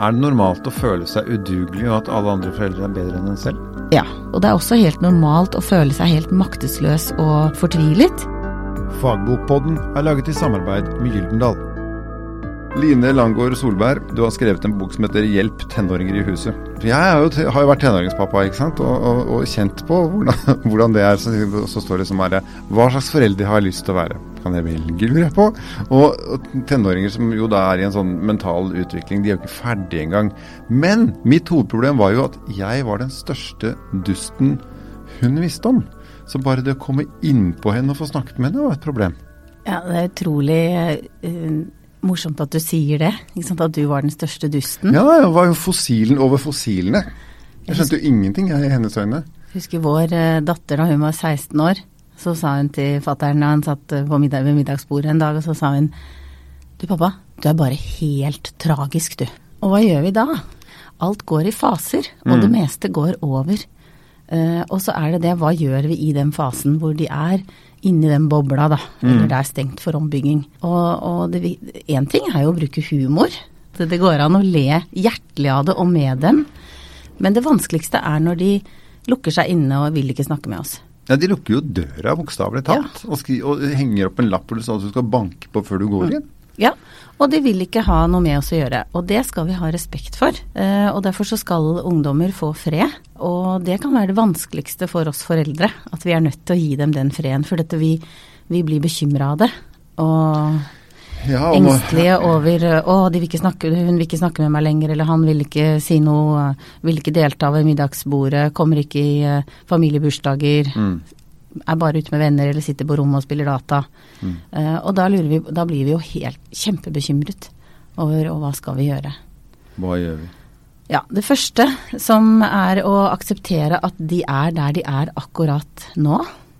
Er det normalt å føle seg udugelig og at alle andre foreldre er bedre enn en selv? Ja, og det er også helt normalt å føle seg helt maktesløs og fortvilet. Fagbokpodden er laget i samarbeid med Gyldendal. Line Langgaard Solberg, du har skrevet en bok som heter 'Hjelp tenåringer i huset'. Jeg har jo, har jo vært tenåringspappa ikke sant? Og, og, og kjent på hvordan, hvordan, det er. Så, så står det som er Hva slags forelder har jeg lyst til å være? Kan jeg velge, lurer jeg på. Og, tenåringer som jo da er i en sånn mental utvikling, de er jo ikke ferdige engang. Men mitt hovedproblem var jo at jeg var den største dusten hun visste om. Så bare det å komme innpå henne og få snakket med henne var et problem. Ja, det er utrolig uh morsomt at du sier det. At du var den største dusten. Ja, jeg var jo fossilen over fossilene. Jeg skjønte jo ingenting jeg, i hennes øyne. Jeg husker vår uh, datter da hun var 16 år. Så sa hun til fatter'n han satt uh, middag, ved middagsbordet en dag, og så sa hun Du pappa, du er bare helt tragisk, du. Og hva gjør vi da? Alt går i faser, og mm. det meste går over. Uh, og så er det det, hva gjør vi i den fasen hvor de er inni den bobla, da. Mm. Eller det er stengt for ombygging. Og, og én ting er jo å bruke humor. Det, det går an å le hjertelig av det og med dem. Men det vanskeligste er når de lukker seg inne og vil ikke snakke med oss. Ja, De lukker jo døra, bokstavelig talt, ja. og, og, henger opp en lapp hvor det står at du skal banke på før du går inn. Ja, og de vil ikke ha noe med oss å gjøre. Og det skal vi ha respekt for. Eh, og derfor så skal ungdommer få fred. Og det kan være det vanskeligste for oss foreldre. At vi er nødt til å gi dem den freden. For dette vi, vi blir bekymra av det. Og ja, engstelige over å, de vil snakke, hun vil ikke snakke med meg lenger, eller han vil ikke si noe, vil ikke delta ved middagsbordet, kommer ikke i uh, familiebursdager. Mm er bare ute med venner eller sitter på rommet og spiller data. Mm. Uh, og da, vi, da, blir vi jo helt kjempebekymret over og hva skal vi gjøre. Hva gjør vi? Ja, Det første som er å akseptere at de er der de er akkurat nå.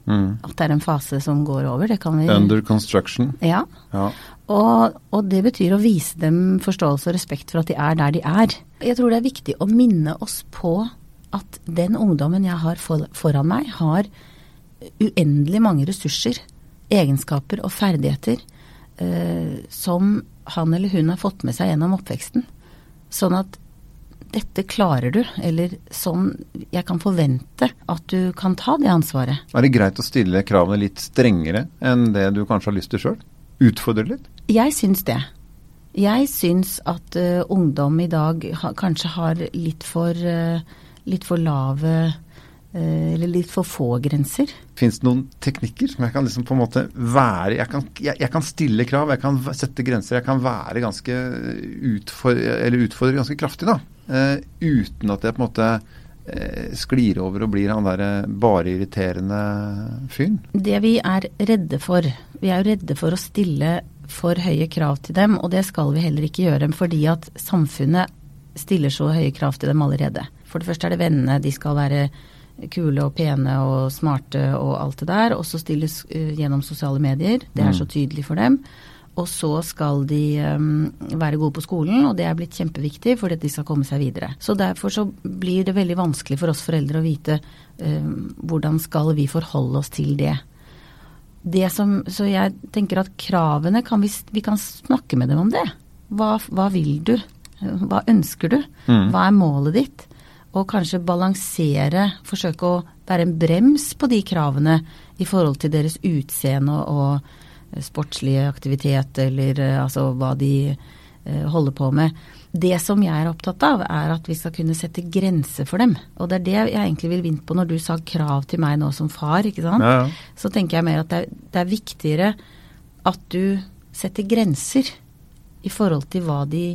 Mm. At det er en fase som går over. det kan vi... Under construction. Ja. ja. Og, og, det betyr å vise dem forståelse og respekt for at de er der de er. Jeg tror det er viktig å minne oss på at den ungdommen jeg har for, foran meg, har uendelig mange ressurser, egenskaper og ferdigheter eh, som han eller hun har fått med seg gjennom oppveksten. Sånn at dette klarer du, eller sånn jeg kan forvente at du kan ta det ansvaret. Er det greit å stille kravene litt strengere enn det du kanskje har lyst til sjøl? Utfordre litt? Jeg syns det. Jeg syns at uh, ungdom i dag ha, kanskje har litt for, uh, litt for lave eller litt for få grenser. Fins det noen teknikker som jeg kan liksom på en måte være jeg kan, jeg, jeg kan, stille krav, jeg kan sette grenser. Jeg kan være ganske eller utfordre ganske kraftig, da. Uh, uten at jeg på en måte uh, sklir over og blir han derre bare irriterende fyren. Det vi er redde for Vi er jo redde for å stille for høye krav til dem, og det skal vi heller ikke gjøre fordi at samfunnet stiller så høye krav til dem allerede. For det første er det vennene, de skal være kule og pene og smarte og alt det der. Og så stilles uh, gjennom sosiale medier. Det er mm. så tydelig for dem. Og så skal de um, være gode på skolen, og det er blitt kjempeviktig for at de skal komme seg videre. Så derfor så blir det veldig vanskelig for oss foreldre å vite um, hvordan skal vi forholde oss til det. det som, så jeg tenker at kravene kan vi, vi kan snakke med dem om det. Hva, hva vil du? Hva ønsker du? Mm. Hva er målet ditt? Og kanskje balansere, forsøke å være en brems på de kravene i forhold til deres utseende og, og sportslige aktivitet, eller eh, altså hva de uh, holder på med. Det som jeg er opptatt av, er at vi skal kunne sette grenser for dem. Og det er det jeg egentlig vil vinne på når du sa krav til meg nå som far, ikke sant. Ja, ja. Så tenker jeg mer at det er, det er viktigere at du setter grenser i forhold til hva de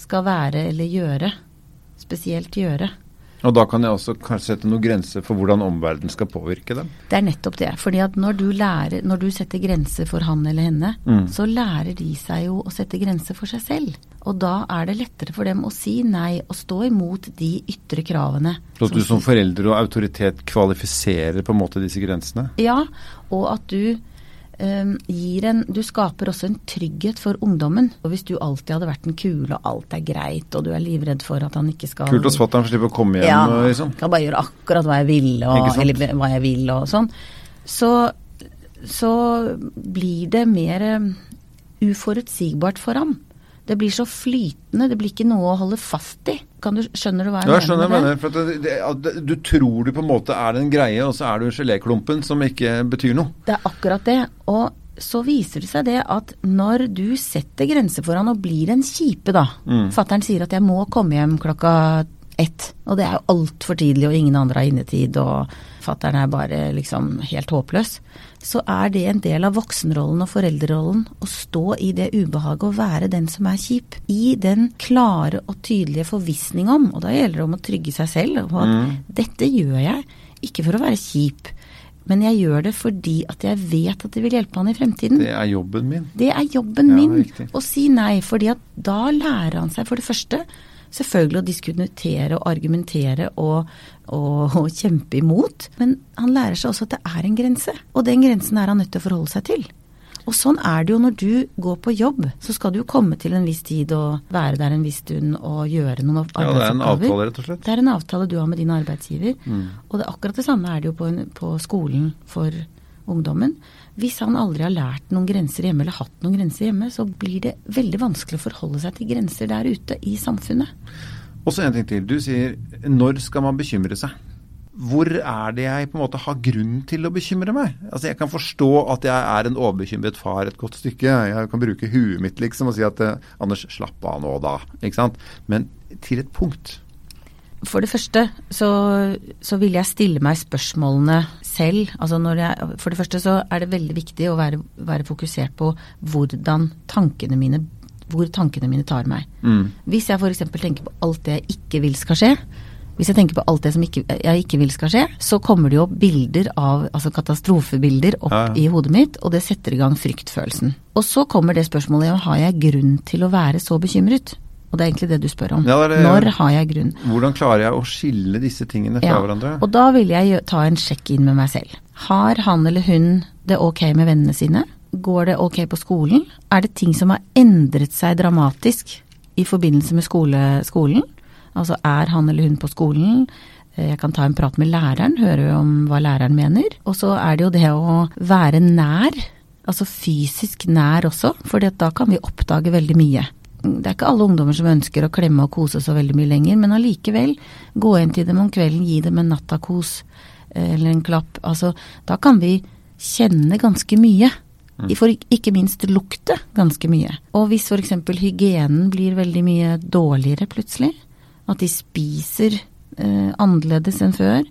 skal være eller gjøre. Spesielt gjøre. Og da kan jeg også kanskje sette noen grenser for hvordan omverdenen skal påvirke dem? Det er nettopp det. fordi at når du, lærer, når du setter grenser for han eller henne, mm. så lærer de seg jo å sette grenser for seg selv. Og da er det lettere for dem å si nei og stå imot de ytre kravene. Så at du som forelder og autoritet kvalifiserer på en måte disse grensene? Ja, og at du gir en Du skaper også en trygghet for ungdommen. Og hvis du alltid hadde vært den kule, og alt er greit, og du er livredd for at han ikke skal Kult hos fatter'n slipper å komme hjem, ja, liksom. Kan bare gjøre akkurat hva jeg vil, og, eller hva jeg vil, og sånn. Så, så blir det mer um, uforutsigbart for ham. Det blir så flytende, det blir ikke noe å holde fast i. Kan du, skjønner du hva jeg Ja, jeg skjønner med det? mener. For at det, det, du tror du på en måte er en greie, og så er du geléklumpen som ikke betyr noe. Det er akkurat det. Og så viser det seg det at når du setter grenser for han og blir en kjipe, da. Mm. Fattern sier at jeg må komme hjem klokka ett, og det er jo altfor tidlig, og ingen andre har innetid, og fattern er bare liksom helt håpløs. Så er det en del av voksenrollen og foreldrerollen å stå i det ubehaget og være den som er kjip. I den klare og tydelige forvissning om, og da gjelder det om å trygge seg selv, og at dette gjør jeg ikke for å være kjip. Men jeg gjør det fordi at jeg vet at det vil hjelpe han i fremtiden. Det er jobben min. Det er jobben Ja, min å si nei, fordi at da lærer han seg for det første selvfølgelig å diskutere og argumentere og, og, og kjempe imot. Men han lærer seg også at det er en grense, og den grensen er han nødt til å forholde seg til. Og sånn er det jo når du går på jobb. Så skal du jo komme til en viss tid og være der en viss stund og gjøre noen Ja, det er en avtale, rett og slett. Det er en avtale du har med din arbeidsgiver. Mm. Og det er akkurat det samme er det jo på, en, på skolen for ungdommen. Hvis han aldri har lært noen grenser hjemme eller hatt noen grenser hjemme, så blir det veldig vanskelig å forholde seg til grenser der ute i samfunnet. Og så en ting til. Du sier når skal man bekymre seg? Hvor er det jeg på en måte har grunn til å bekymre meg? Altså Jeg kan forstå at jeg er en overbekymret far et godt stykke. Jeg kan bruke huet mitt liksom og si at eh, Anders, slapp av nå da. Ikke sant? Men til et punkt. For det første så, så vil jeg stille meg spørsmålene selv. Altså når jeg, for det første så er det veldig viktig å være, være fokusert på hvordan tankene mine hvor tankene mine tar meg. Mm. Hvis jeg f.eks. tenker på alt det jeg ikke vil skal skje, hvis jeg tenker på alt det som ikke, jeg ikke vil skal skje, så kommer det jo bilder av, altså katastrofebilder opp ja. i hodet mitt, og det setter i gang fryktfølelsen. Og så kommer det spørsmålet om har jeg grunn til å være så bekymret? Og det er egentlig det du spør om. Ja, det det- Når har jeg grunn? Hvordan klarer jeg å skille disse tingene fra Ja, hverandre? Og da vil jeg ta en sjekk inn med meg selv. Har han eller hun det ok med vennene sine? Går det ok på skolen? Er det ting som har endret seg dramatisk i forbindelse med skole, skolen? Altså er han eller hun på skolen? Eh, Jeg kan ta en prat med læreren, høre om hva læreren mener. Og så er det jo det å være nær, altså fysisk nær også, for da kan vi oppdage veldig mye. Det er ikke alle ungdommer som ønsker å klemme og kose så veldig mye lenger, men allikevel gå inn til dem om kvelden, gi dem en nattakos eh, eller en klapp. Altså, da kan vi kjenne ganske mye. De får ikke minst lukte ganske mye. Og hvis f.eks. hygienen blir veldig mye dårligere plutselig, at de spiser eh, annerledes enn før,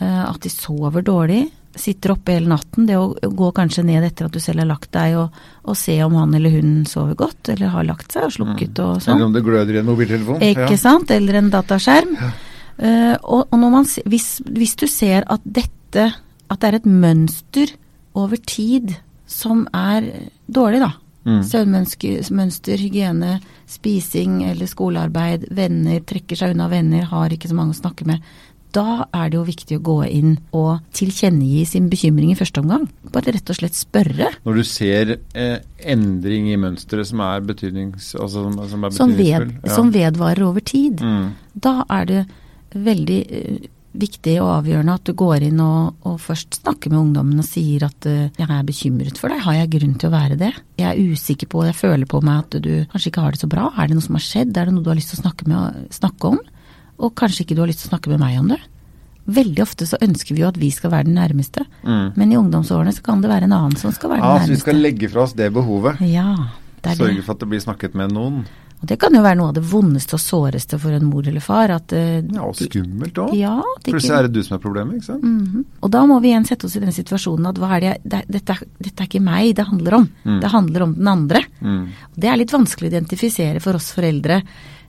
eh, at de sover dårlig, sitter oppe hele natten, det å gå kanskje ned etter at du selv har lagt deg og, og se om han eller hun sover godt, eller har lagt seg og slukket og sånn. Eller om det gløder i en mobiltelefon? Ikke sant? Eller en dataskjerm. Eh, og, og når man, hvis, hvis du ser at dette At det er et mønster over tid som er dårlig, da. Mm. Søvnmønster, hygiene, spising eller skolearbeid, venner, trekker seg unna venner, har ikke så mange å snakke med. Da er det jo viktig å gå inn og tilkjennegi sin bekymring i første omgang. Bare rett og slett spørre. Når du ser eh, endring i mønsteret som er betydnings... Altså, som, som er Som, ved, betydningsfull. ja. som vedvarer over tid. Mm. Da er det veldig eh, viktig og avgjørende at du går inn og, og først snakker med ungdommen og sier at eh, jeg er bekymret for deg, har jeg grunn til å være det? Jeg er usikker på, jeg føler på meg at du kanskje ikke har det så bra, er det noe som har skjedd, er det noe du har lyst til å snakke, med, snakke om? Og kanskje ikke du har lyst til å snakke med meg om det? Veldig ofte så ønsker vi jo at vi skal være den nærmeste, Mm. men i ungdomsårene så kan det være en annen som skal være Ja, den så vi skal legge fra oss det behovet. Ja, det er Sørge det. for at det blir snakket med noen. Og det kan jo være noe av det vondeste og såreste for en mor eller far. At, uh, Ja, og skummelt òg. ja, Plutselig er det du som er problemet, ikke sant? Mhm. Og da må vi igjen sette oss i den situasjonen at hva er det, jeg- det, dette, er- dette er ikke meg det handler om. Mm. Det handler om den andre. Mm. Det er litt vanskelig å identifisere for oss foreldre.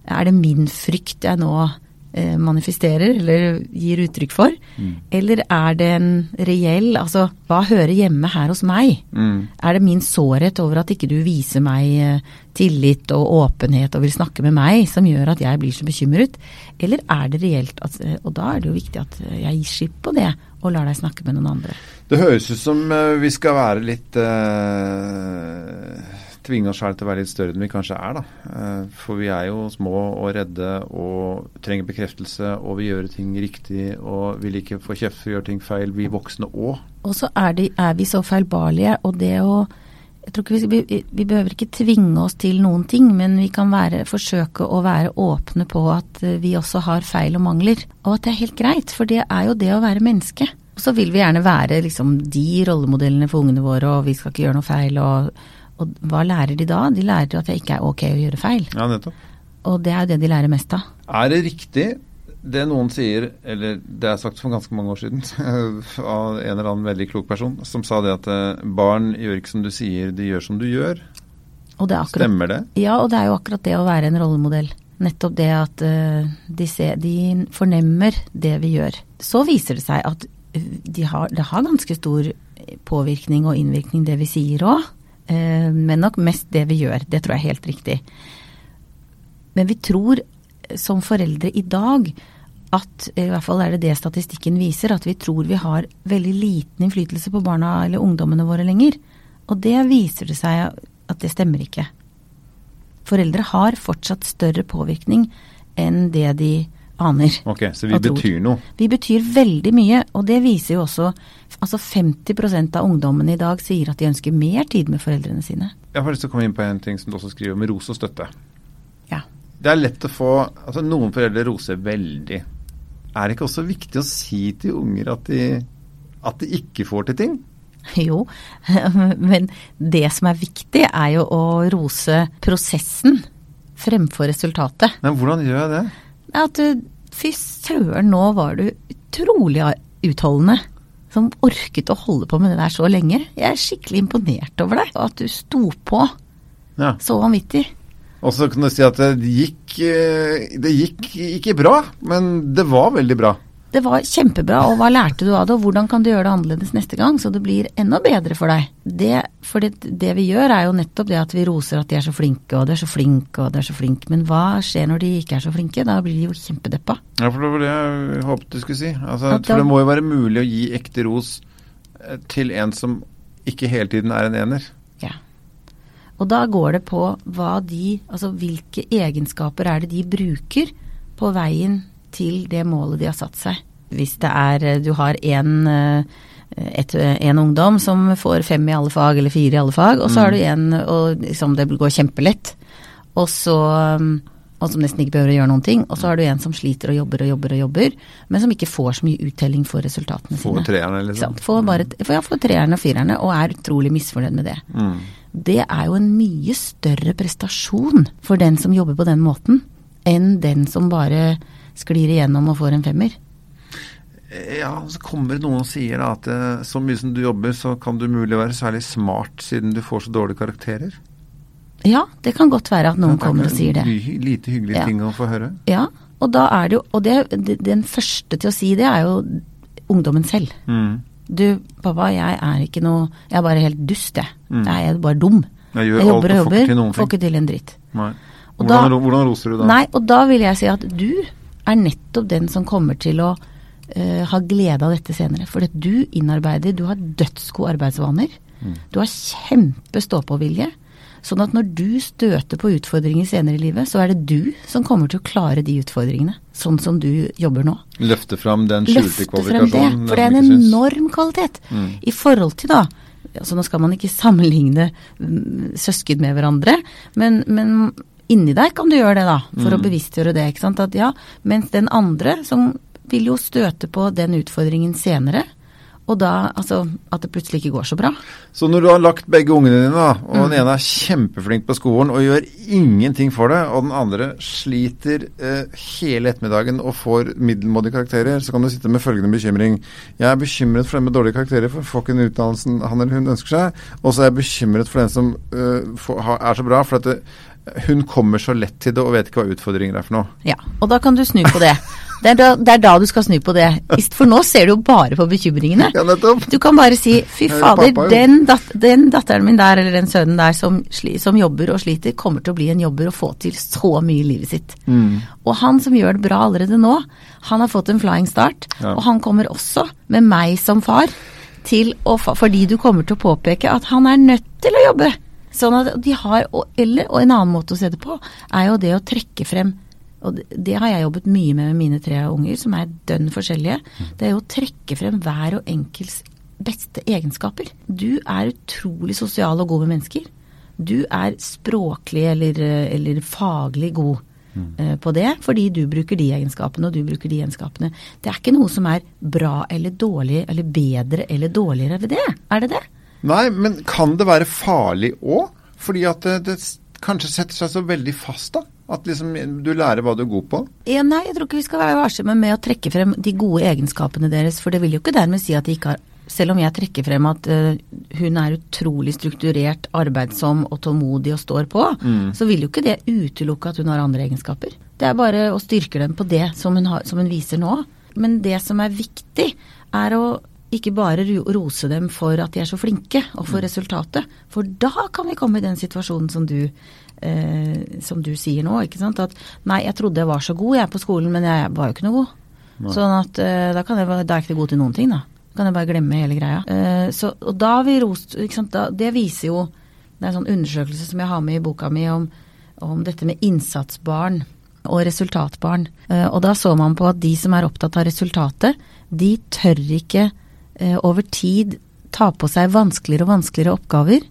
Er det min frykt jeg nå manifesterer eller gir uttrykk for? Mm. Eller er det en reell Altså, hva hører hjemme her hos meg? Mm. Er det min sårhet over at ikke du viser meg eh, tillit og åpenhet og vil snakke med meg, som gjør at jeg blir så bekymret? Eller er det reelt at eh, Og da er det jo viktig at eh, jeg gir slipp på det og lar deg snakke med noen andre. Det høres ut som eh, vi skal være litt eh, Tvinge oss selv til å være litt større enn vi kanskje er, da. Eh, for vi er jo små og redde og trenger bekreftelse og vil gjøre ting riktig og vil ikke få kjeft for å gjøre ting feil, vi voksne òg. Og så er, de, er vi så feilbarlige, og det å jeg tror ikke vi, vi, vi behøver ikke tvinge oss til noen ting, men vi kan være, forsøke å være åpne på at eh, vi også har feil og mangler. Og at det er helt greit, for det er jo det å være menneske. Og så vil vi gjerne være liksom de rollemodellene for ungene våre, og vi skal ikke gjøre noe feil. Og, og hva lærer de da? De lærer at det ikke er ok å gjøre feil. Ja, nettopp. Og det er jo det de lærer mest av. Er det riktig det noen sier, eller det er sagt for ganske mange år siden av en eller annen veldig klok person, som sa det at eh, barn gjør ikke som du sier, de gjør som du gjør. Og det er akkurat, Stemmer det? Ja, og det er jo akkurat det å være en rollemodell. Nettopp det at uh, de, ser, de, fornemmer det vi gjør. Så viser det seg at uh, de har, det har ganske stor påvirkning og innvirkning det vi sier òg. Uh, men nok mest det vi gjør. Det tror jeg er helt riktig. Men vi tror som foreldre i dag at i hvert fall er det det statistikken viser, at vi tror vi har veldig liten innflytelse på barna eller ungdommene våre lenger. Og det viser det seg at det stemmer ikke. Foreldre har fortsatt større påvirkning enn det de aner. Ok, Så vi betyr noe? Vi betyr veldig mye, og det viser jo også Altså 50% av ungdommene i dag sier at de ønsker mer tid med foreldrene sine. Jeg har lyst til å komme inn på en ting som du også skriver om ros og støtte. Ja. Det er lett å få Altså noen foreldre roser veldig. Er det ikke også viktig å si til unger at de, at de ikke får til ting? Jo, men det som er viktig er jo å rose prosessen fremfor resultatet. Men hvordan gjør jeg det? At fy søren, nå var du utrolig utholdende. Som orket å holde på med det der så lenge. Jeg er skikkelig imponert over deg. Og at du sto på Ja. så vanvittig. Og så kan du si at det gikk, eh, det gikk ikke bra, men det var veldig bra. Det var kjempebra, og hva lærte du av det, og hvordan kan du gjøre det annerledes neste gang, så det blir enda bedre for deg. Det, for det, det vi gjør er jo nettopp det at vi roser at de er så flinke, og de er så flinke, og de er så flinke, men hva skjer når de ikke er så flinke? Da blir de jo kjempedeppa. Ja, for det var det jeg håpet du skulle si. Altså, for det må jo være mulig å gi ekte ros eh, til en som ikke hele tiden er en ener. Ja. Og da går det på hva de, altså hvilke egenskaper er det de bruker på veien til det målet de har satt seg. Hvis det er, eh, du har en, eh, et, en ungdom som får fem i alle fag, eller fire i alle fag, og så har du en og liksom det går kjempelett, og så og som nesten ikke behøver å gjøre noen ting. Og så har du en som sliter og jobber og jobber og jobber, men som ikke får så mye uttelling for resultatene får sine. treerne, liksom. Får bare, for, ja, får treerne og firerne, og er utrolig misfornøyd med det. Mm. Det er jo en mye større prestasjon for den som jobber på den måten, enn den som bare sklir igjennom og får en femmer. Ja, så kommer det noen og sier da at eh, så mye som du jobber, så kan du mulig være særlig smart siden du får så dårlige karakterer. Ja, det kan godt være at noen Det er kommer og sier det. hy- Lite hyggelig Ja. ting å få høre. Ja, og da er det jo Og det, det, den første til å si det er jo ungdommen selv. Mm. Du, pappa, jeg er ikke noe Jeg er bare helt dust, jeg. Mm. Jeg er bare dum. Jeg Jeg jobber og jobber, får ikke til en dritt. Hvordan, da- hvordan roser du da? Nei, og da vil jeg si at du er nettopp den som kommer til å uh, ha glede av dette senere. For at du innarbeider, du har dødsgode arbeidsvaner. Mm. Du har kjempe stå-på-vilje. Sånn at når du støter på utfordringer senere i livet, så er det du som kommer til å klare de utfordringene. Sånn som du jobber nå. Løfte fram den skjulte Løfte frem det, kvalifikasjonen? for det er en enorm kvalitet. Mm. I forhold til da altså Nå skal man ikke sammenligne mm, søsken med hverandre, men, men inni deg kan du gjøre det, da. For Mm. å bevisstgjøre det. ikke sant, at ja, Mens den andre som vil jo støte på den utfordringen senere. Og da, altså, at det plutselig ikke går så bra. Så når du har lagt begge ungene dine, da, og Mm. den ene er kjempeflink på skolen og gjør ingenting for det, og den andre sliter eh, hele ettermiddagen og får middelmådige karakterer, så kan du sitte med følgende bekymring. Jeg er bekymret for den med dårlige karakterer, for får ikke den utdannelsen han eller hun ønsker seg. Og så er jeg bekymret for den som eh, er så bra, for at det, hun kommer så lett til det og vet ikke hva utfordringer er for noe. Ja, og da kan du snu på det. Det er da, det er da du skal snu på det. For nå ser du jo bare på bekymringene. Ja. Du kan bare si fy fader, den, dat den datteren min der, eller den sønnen der som, som jobber og sliter, kommer til å bli en jobber og få til så mye i livet sitt. Mm. Og han som gjør det bra allerede nå, han har fått en flying start. Ja. Og han kommer også, med meg som far, til å fordi du kommer til å påpeke at han er nødt til å jobbe. Sånn at de har, og, eller, og en annen måte å se det på, er jo det å trekke frem og det, det har jeg jobbet mye med med mine tre unger, som er dønn forskjellige. Det er jo å trekke frem hver og enkels beste egenskaper. Du er utrolig sosial og god med mennesker. Du er språklig eller, eller faglig god mm. på det, fordi du bruker de egenskapene, og du bruker de egenskapene. Det er ikke noe som er bra eller dårlig eller bedre eller dårligere ved det. Er det det? Nei, men kan det være farlig òg? Fordi at det, det kanskje setter seg så veldig fast, da? At liksom du lærer hva du er god på? Ja, nei, jeg tror ikke vi skal være varsomme med å trekke frem de gode egenskapene deres. For det vil jo ikke dermed si at de ikke har Selv om jeg trekker frem at uh, hun er utrolig strukturert, arbeidsom og tålmodig og står på, mm. så vil jo ikke det utelukke at hun har andre egenskaper. Det er bare å styrke dem på det som hun, har, som hun viser nå. Men det som er viktig, er å ikke bare rose dem for at de er så flinke og for mm. resultatet. For da kan vi komme i den situasjonen som du, eh, som du sier nå. ikke sant? At nei, jeg trodde jeg var så god jeg på skolen, men jeg var jo ikke noe god. Nei. Sånn at eh, da, kan jeg, da er jeg ikke god til noen ting, da. Da kan jeg bare glemme hele greia. Eh, så, og da har vi rost ikke sant? Da, Det viser jo Det er en sånn undersøkelse som jeg har med i boka mi om, om dette med innsatsbarn og resultatbarn. Eh, og da så man på at de som er opptatt av resultatet, de tør ikke Eh, over tid ta på seg vanskeligere og vanskeligere oppgaver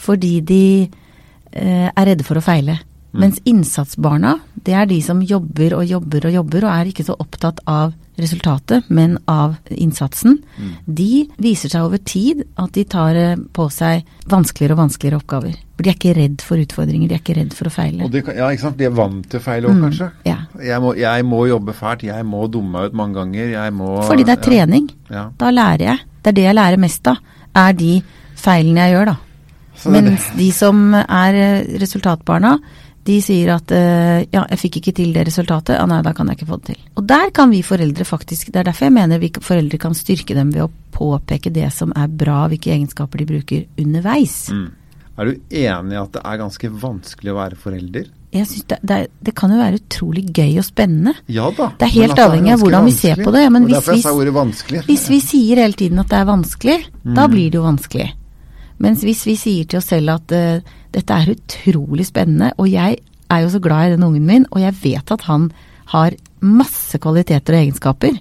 fordi de eh, er redde for å feile. Mm. Mens innsatsbarna, det er de som jobber og jobber og jobber og er ikke så opptatt av resultatet, men av innsatsen. Mm. De viser seg over tid at de tar eh, på seg vanskeligere og vanskeligere oppgaver. For de er ikke redd for utfordringer, de er ikke redd for å feile. De, ja, ikke sant. De er vant til å feile òg, mm, kanskje. Ja. Jeg må, jeg, må, jobbe fælt, jeg må dumme meg ut mange ganger. Jeg må Fordi det er trening. Ja. Da lærer jeg. Det er det jeg lærer mest av. Er de feilene jeg gjør, da. Mens de som er eh, resultatbarna, de sier at uh, ja, jeg fikk ikke til det resultatet, ja, nei, da kan jeg ikke få det til. Og der kan vi foreldre faktisk, det er derfor jeg mener vi foreldre kan styrke dem ved å påpeke det som er bra, hvilke egenskaper de bruker underveis. Mm. Er du enig i at det er ganske vanskelig å være forelder? Jeg synes det, det, det, kan jo være utrolig gøy og spennende. Ja da. Det er helt altså, avhengig av hvordan vi ser på det. Men hvis, vi, hvis vi sier hele tiden at det er vanskelig, mm. da blir det jo vanskelig. Mens hvis vi sier til oss selv at uh, dette er utrolig spennende, og jeg er jo så glad i den ungen min, og jeg vet at han har masse kvaliteter og egenskaper,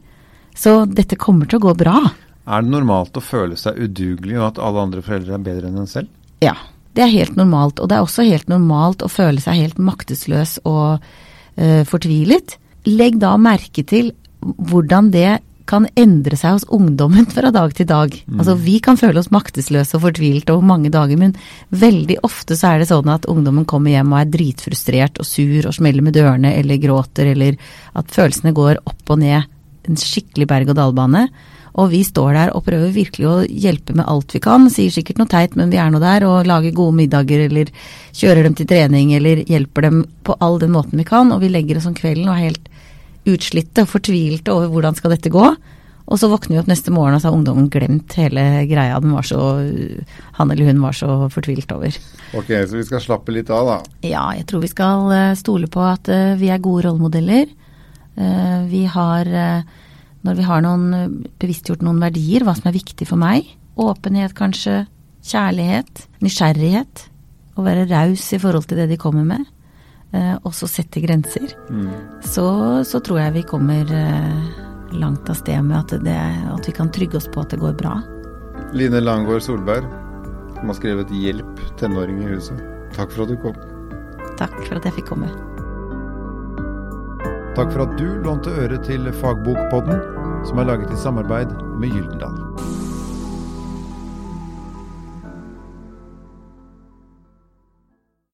så dette kommer til å gå bra. Er det normalt å føle seg udugelig, og at alle andre foreldre er bedre enn en selv? Ja. Det er helt normalt. Og det er også helt normalt å føle seg helt maktesløs og uh, fortvilet. Legg da merke til hvordan det kan endre seg hos ungdommen fra dag til dag. Mm. Altså Vi kan føle oss maktesløse og fortvilt over mange dager, men veldig ofte så er det sånn at ungdommen kommer hjem og er dritfrustrert og sur og smeller med dørene eller gråter, eller at følelsene går opp og ned. En skikkelig berg-og-dal-bane. Og vi står der og prøver virkelig å hjelpe med alt vi kan. Sier sikkert noe teit, men vi er nå der og lager gode middager eller kjører dem til trening eller hjelper dem på all den måten vi kan. Og vi legger oss om kvelden og er helt utslitte og fortvilte over hvordan skal dette gå. Og så våkner vi opp neste morgen og så har ungdommen glemt hele greia den var så, han eller hun var så fortvilt over. Ok, Så vi skal slappe litt av, da? Ja, jeg tror vi skal eh, stole på at eh, vi er gode rollemodeller. Eh, vi har når vi har noen, bevisstgjort noen verdier, hva som er viktig for meg. Åpenhet, kanskje. Kjærlighet. Nysgjerrighet. Å være raus i forhold til det de kommer med. Eh, også sette grenser. Mm. Så, så, tror jeg vi kommer eh, langt av sted med at, det, at, vi kan trygge oss på at det går bra. Line Langgaard Solberg, som har skrevet 'Hjelp tenåring i huset'. Takk for at du kom. Takk for at jeg fikk komme. Takk for at du lånte øre til Fagbokpodden, som er laget i samarbeid med Gyldendal.